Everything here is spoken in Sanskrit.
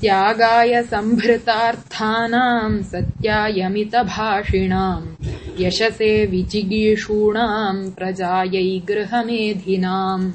त्यागाय सम्भृतार्थानाम् सत्यायमितभाषिणाम् यशसे विजिगीषूणाम् प्रजायै गृहमेधिनाम्